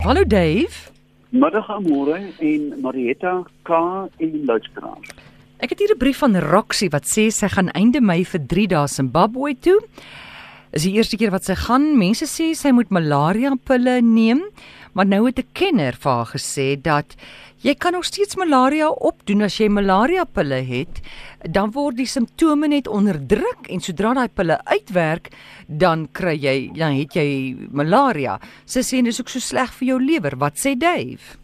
Hallo Dave. Middag Amore en Marietta K en luisteraars. Ek het hier 'n brief van Roxy wat sê sy gaan einde Mei vir 3 dae Zimbabwe toe. Is die eerste keer wat sy gaan. Mense sê sy moet malaria pille neem, maar nou het 'n kenner vir haar gesê dat jy kan nog steeds malaria opdoen as jy malaria pille het, dan word die simptome net onderdruk en sodra daai pille uitwerk, dan kry jy dan het jy malaria. Sy sê dis ook so sleg vir jou lewer. Wat sê Dave?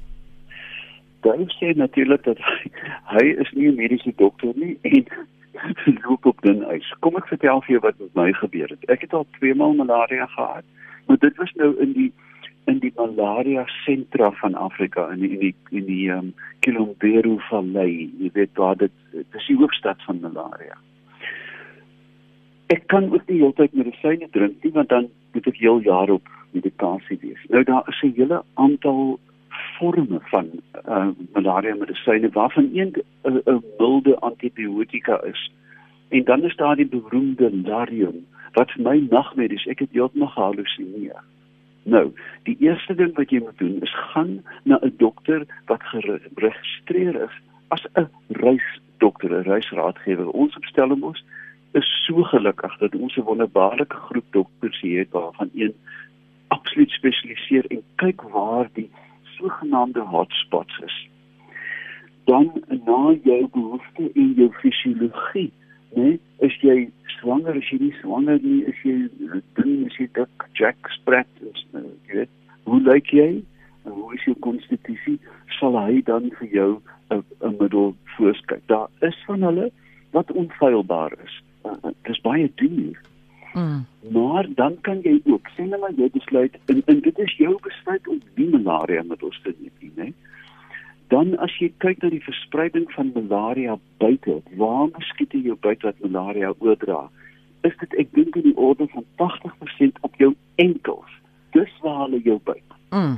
Dave sê natuurlik dat hy is nie 'n mediese dokter nie en loop op dun ys. Kom ek vertel vir jou wat met my gebeur het. Ek het al twee maal malaria gehad, maar dit was nou in die in die malaria sentra van Afrika in die in die in die um, Kilombero Vallei. Jy weet waar dit dis die hoofstad van malaria. Ek kan ook nie heeltyd medisyne drink nie want dan moet ek heel jaar op medikasie wees. Nou daar is 'n hele aantal forme van uh, malaria medisyne waarvan een 'n milde antibiotika is. En dan is daar die beroemde Larium wat vir my nagmerries, ek het heeltemal gehallusineer. Nou, die eerste ding wat jy moet doen is gaan na 'n dokter wat geregistreer is as 'n reisdokter, 'n reisraadgewer. Ons opstelling ons is so gelukkig dat ons 'n wonderbaarlike groep dokters hier het waarvan een absoluut spesialiseer en kyk waar die sogenaamde hotspots is. Dan na jou behoefte en jou fisiologie, né? Is jy swanger, is jy nie swanger nie, is jy dun, is jy dik, jack sprat, is jy weet, hoe lyk jy? En hoe is jou konstitusie? Sal hy dan vir jou 'n 'n middel voorskryf? Daar is van hulle wat onfeilbaar is. Uh, dit is baie duur. Mm. Maar dan kan jy ook sê net maar jy besluit en, en dit is jou besluit om nie malaria met ons te neem nie, né? Dan as jy kyk na die verspreiding van malaria buite, waar muskiete jou buite wat malaria oordra, is dit ek dink in die orde van 80% op jou enkels. Dis waar hulle jou byt. Mm.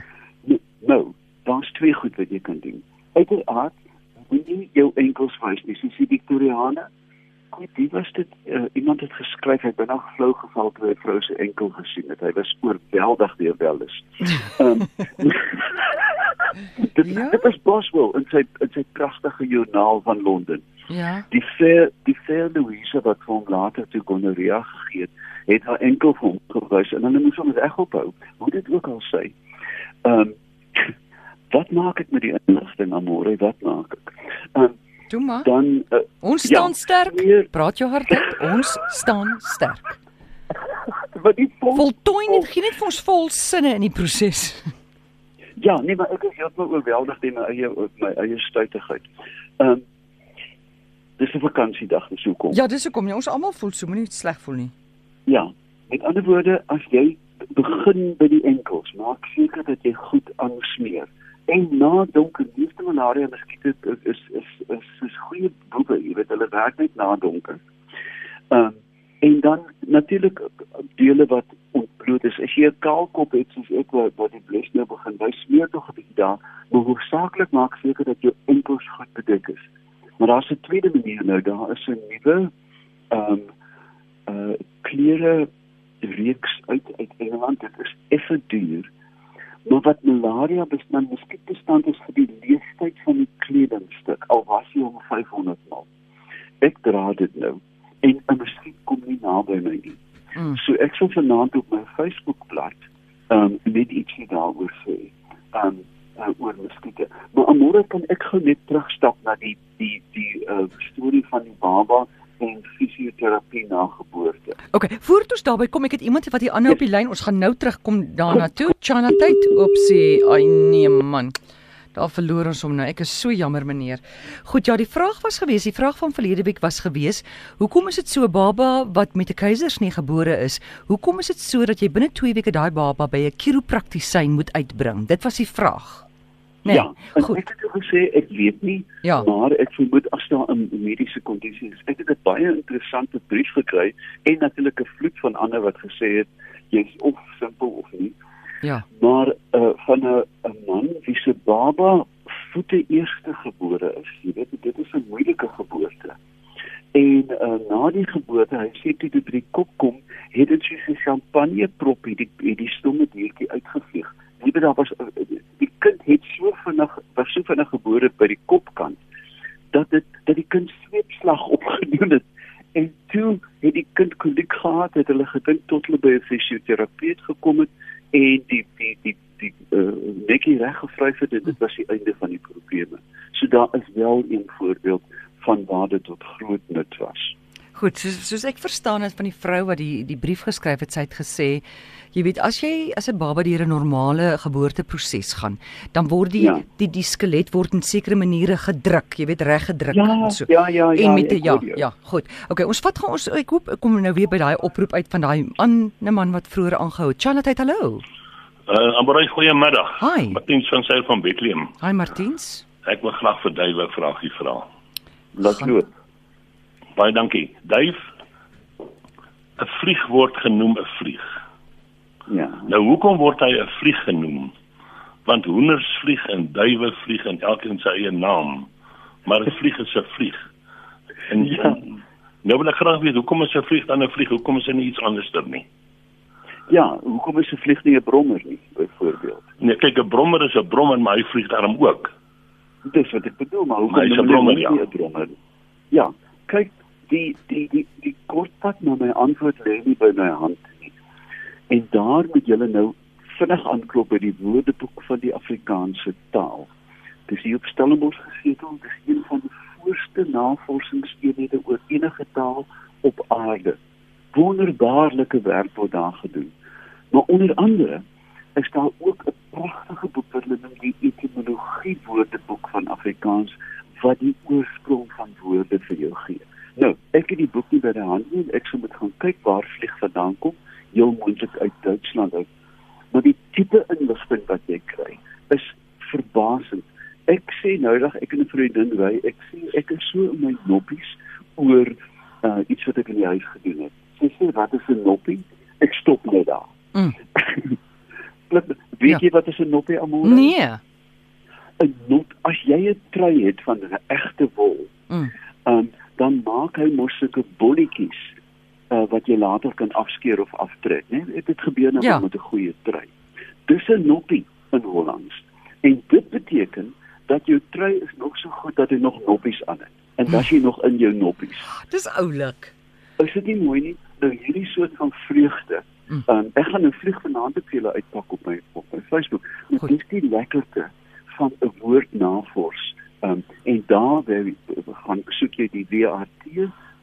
Nou, nou daar's twee goed wat jy kan doen. Uiteraard, moet jy jou enkels wys, dis die Victoriane Goed, wie was dit? Uh, iemand het geskryf hy het byna geflou geval toe hy vrou se enkel gesien het. Hy was oorweldig deur welles. Ehm Dit ja? dit was Boswell in sy in sy pragtige joernaal van Londen. Ja. Die fair die fair Louise wat hom later toe gonorrhea gegee het, het haar enkel vir hom gewys en hulle moes hom reg ophou. Hoe dit ook al sê. Ehm um, wat maak ek met die inligting amore? Wat maak ek? Ehm um, Toe maar. Dan uh, ons staan ja, sterk. Weer, Praat jou hart uit. Ons staan sterk. Wat die vol, voltooi net gee net vir ons vol sinne in die proses. Ja, nee, maar ek is heeltemal oorweldig deur my eie my eie stuitigheid. Ehm um, Dis 'n vakansiedag, dis hoekom. Ja, dis hoekom jy ons almal voel so moenie sleg voel nie. Ja. Met ander woorde, as jy begin by die enkels, maak seker dat jy goed aansmeer en na donker meeste malaria muskiete is is is hulle werk net na donker. Ehm um, en dan natuurlik dele wat ontbloot is as jy 'n kaalkop het soos ek wat wat die bless nou begin by smeer tog 'n bietjie daar maar hoofsaaklik maak seker dat jou enkels goed bedek is. Maar daar's 'n tweede manier nou daar is 'n nuwe ehm um, uh klere reeks uit uit Engeland dit is effe duur Maar wat malaria bestand miskien bestand is vir die leeftyd van die kledingstuk al was hy om 500 mal. Ek dra dit nou en 'n miskien kom nie naby my nie. Mm. So ek sal vanaand op my Facebookblad ehm um, net ietsie daaroor sê. Ehm um, uh, oor miskiete. Maar môre kan ek gou net terugstap na die die die uh, storie van die baba en fisioterapie na geboorte. OK, voordat ons daarby kom, ek het iemand wat hier aanhou op die lyn. Ons gaan nou terugkom daarna toe. Chana tyd. Opsie. Ai nee man. Daar verloor ons hom nou. Ek is so jammer meneer. Goed, ja, die vraag was gewees, die vraag van verlede week was gewees, hoekom is dit so baba wat met 'n keisersnee gebore is? Hoekom is dit so dat jy binne 2 weke daai baba by 'n chiropraktisyn moet uitbring? Dit was die vraag. Nee, ja, goed. Ek het gesê ek weet nie, ja. maar ek vermoed as daar 'n mediese kondisie is. Ek het 'n baie interessante brief gekry en natuurlik 'n vloed van ander wat gesê het jy's of simpel of nie. Ja. Maar uh, van 'n man wie se baba voete eerste gebore is. Jy weet dit is 'n moeilike geboorte. En uh, na die geboorte, hy sê toe dit by die kop kom, het dit soos 'n champagne prop hierdie hierdie stomme diertjie uitgevlieg. Jy weet daar was die kind het so vinnig was so vinnig gebore by die kopkant dat dit dat die kind sweepslag opgedoen het en toe het die kind koliek gehad het hulle gedink tot hulle by 'n fisioterapeut gekom het en die die die die uh, nekkie reggevryf het en dit was die einde van die probleme. So daar is wel 'n voorbeeld van waar dit tot groot nut was. Goed, soos soos ek verstaan het van die vrou wat die die brief geskryf het, sy het gesê, jy weet as jy as 'n baba deur 'n normale geboorteproses gaan, dan word die ja. die die skelet word in sekere maniere gedruk, jy weet reg gedruk ja, en so. Ja, ja, ja. En met die, ja, ja, goed. Okay, ons vat gaan ons ek hoop ek kom nou weer by daai oproep uit van daai ander man wat vroeër aangehou het. Charlotte, hallo. Uh, Amorey, goeiemiddag. Hi. Martiens van Sail van Bethlehem. Hi Martiens. Ek wil graag vir Duwe 'n vraagie vra. Laat loop. Baie dankie. Duif 'n vlieg word genoem 'n vlieg. Ja. Nou hoekom word hy 'n vlieg genoem? Want hoenders vlieg en duwe vlieg en elkeen sy eie naam. Maar 'n vlieg is 'n vlieg. En Ja. nou wil ek graag weet hoekom is 'n vlieg dan 'n vlieg? Hoekom is dit nie iets anderster nie? Ja, hoekom is 'n vlieg nie 'n brommer nie, byvoorbeeld? Nee, kyk 'n brommer is 'n brommer, maar hy vlieg daarom ook. Dis wat ek bedoel, maar hoekom Maar hy's 'n brommer, ja. nie 'n brommer? nie? Ja, kyk, die die die die kortpad na my antwoord lê nie by my hand nie. En daar moet julle nou vinnig aanklop by die Woordeboek van die Afrikaanse taal. Dis hier op Stellenbosch gesetel, dis een van die voorste navorsingseenhede oor enige taal op aarde. Wonderbaarlike werk word daar gedoen. Maar onder andere is daar ook 'n pragtige boek wat hulle noem die etimologie woordeboek van Afrikaans wat die oorsprong van woorde vir jou gee. Nou, ek het die boek nie, ek sou moet gaan kyk waar vlieg vandaan kom, heel moontlik uit Duitsland uit. Maar die tipe inligting wat jy kry is verbasend. Ek sê noudag ek en 'n vriendin ry, ek sê ek is so in my noppies oor uh, iets wat ek in die huis gedoen het. Sy sê wat is 'n noppie? Ek stop net daar. Mm. Weet Ja. jy wat is 'n noppie amore? Nee. 'n Nop, as jy 'n trui het van 'n egte wol, Mm. um, dan maak hy mos sulke bolletjies uh, wat jy later kan afskeer of aftrek, né? Nee? Dit gebeur nou Ja. met 'n goeie trui. Dis 'n noppie in Hollands. En dit beteken dat jou trui is nog so goed dat hy nog noppies aan het. En dan jy nog in jou noppies. Dis oulik. Is dit nie mooi nie? Nou hierdie soort van vreugde. Mm. Um, ek gaan nou vlieg vanaand op julle uitpak op my op my Facebook. Dit is die lekkerte van 'n woord navors. Um, en daar waar jy gaan soek jy die WAT,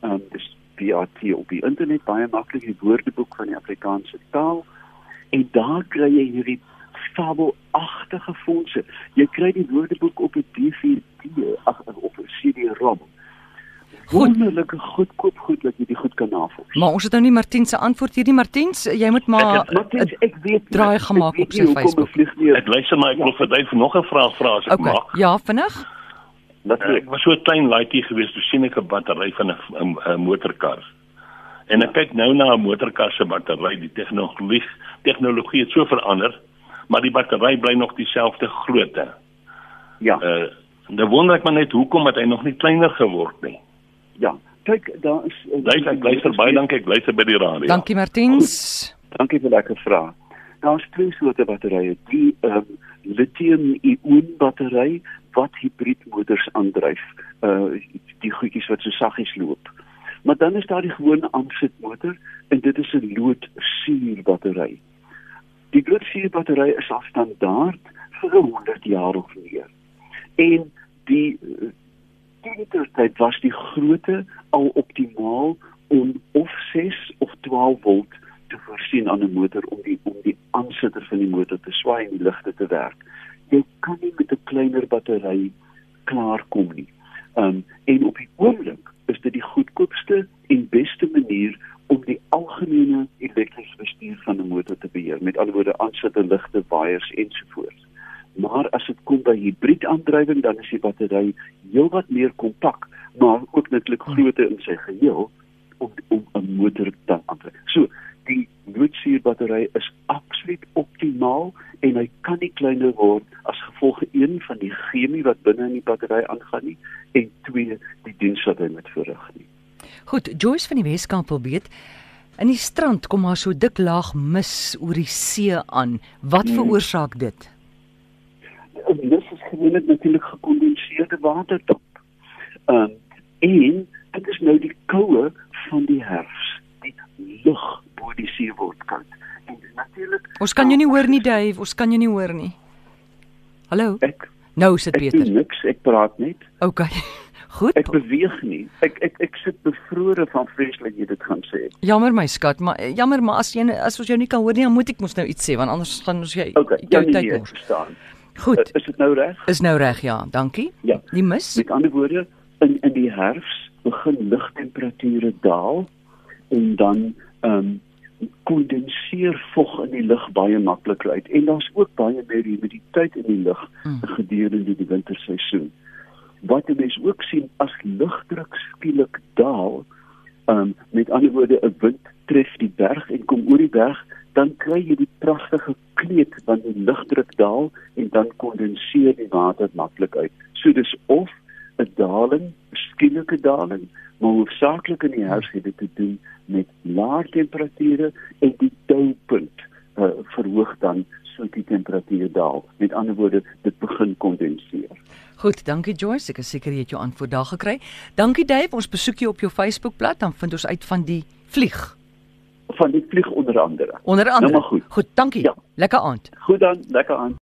um, dis WAT op die internet baie maklik die woordeboek van die Afrikaanse taal en daar kry jy hierdie fabelagtige fondse. Jy kry die woordeboek op 'n DVD, ag op 'n CD-ROM. Wonderlike goedkoop goed dat jy die goed kan navors. Maar ons het nou nie Martiens se antwoord hier nie. Martiens, jy moet maar Ek het- Martins, ek weet draai gemaak op sy Facebook. nie- Ek luister maar ek wil vir Duif nog 'n vraag vra as ek Okay. mag. Ja, vinnig. Dat Uh, ek was so 'n klein laaitjie geweest, toe sien ek 'n battery van 'n motorkar. En ek kyk nou na 'n motorkar se battery, die tegnologie tegnologie het so verander, maar die battery bly nog dieselfde grootte. ja, Uh nou wonder ek maar net hoekom het hy nog nie kleiner geword nie. ja. Kyk, daar is uh, Duif, ek luister baie dankie, ek luister by die radio. Dankie Martiens. Dankie vir lekker vraag. Daar's twee soorte batterye. Die ehm um, lithium-ion battery wat hibriedmotors aandryf. Uh die goedjies wat so saggies loop. Maar dan is daar die gewone aansitmotor en dit is 'n loodsuur battery. Die loodsuur battery is al standaard vir 100 jaar of meer. En die uh, tyd was die grootte al optimaal om of 6 of 12 volt te voorsien aan 'n motor om die om die aansitter van die motor te swaai en die ligte te werk. Jy kan nie kleiner battery klaarkom nie. Um en op die oomblik is dit die goedkoopste en beste manier om die algemene elektriese bestuur van 'n motor te beheer. Met ander woorde aansitter, ligte, waaiers ensovoorts. Maar as dit kom by hibriedaandrywing, dan is die battery heelwat meer kompak, maar ook netlik groter in sy geheel om om 'n motor te aandryf. So, die loodsuurbattery is absoluut optimaal en hy kan nie kleiner word gevolg een van die chemie wat binne in die battery aangaan nie en twee die diens wat hy moet verrig nie. Goed, Joyce van die Weskaap wil weet in die strand kom maar so dik laag mis oor die see aan. Wat Hmm. veroorsaak dit? gewoonlik natuurlik gekondenseerde waterdamp. Ehm um, en dit is nou die koue van die herfs. Die lug bo die see word koud. En natuurlik Ons kan jou nie hoor nie, Dave. Ons kan jou nie hoor nie. Hallo. Ek nou sit ek beter. doen niks, ek praat net. OK. Goed. Ek beweeg nie. Ek ek ek sit bevrore van vreeslik jy dit gaan sê. Jammer my skat, maar eh, jammer maar as jy as ons jou nie kan hoor nie, dan moet ek mos nou iets sê want anders gaan ons jy Okay, jou ja, tyd ek mors. verstaan. Goed. Uh, is dit nou reg? Is nou reg, ja. Dankie. Ja. Die mis. Met ander woorde, in in die herfs begin lugtemperature daal en dan ehm um, kondenseer vog in die lug baie makliker uit en daar's ook baie meer humiditeit in die lug Hmm. gedurende die winterseisoen. Wat jy mens ook sien as lugdruk skielik daal, um, met ander woorde 'n wind tref die berg en kom oor die berg, dan kry jy die pragtige kleed van die lugdruk daal en dan kondenseer die water maklik uit. So dis of 'n daling, 'n skielike daling, maar hoofsaaklik in die herfs het dit te doen met laer temperature en die doupunt uh, verhoog dan so die temperatuur daal. Met ander woorde, dit begin kondenseer. Goed, dankie Joyce. Ek is seker jy het jou antwoord daar gekry. Dankie Dave. Ons besoek jou op jou Facebookblad dan vind ons uit van die vlieg. Van die vlieg onder andere. Onder andere. Nou maar goed. Goed, dankie. Ja. Lekker aand. Goed dan, lekker aan.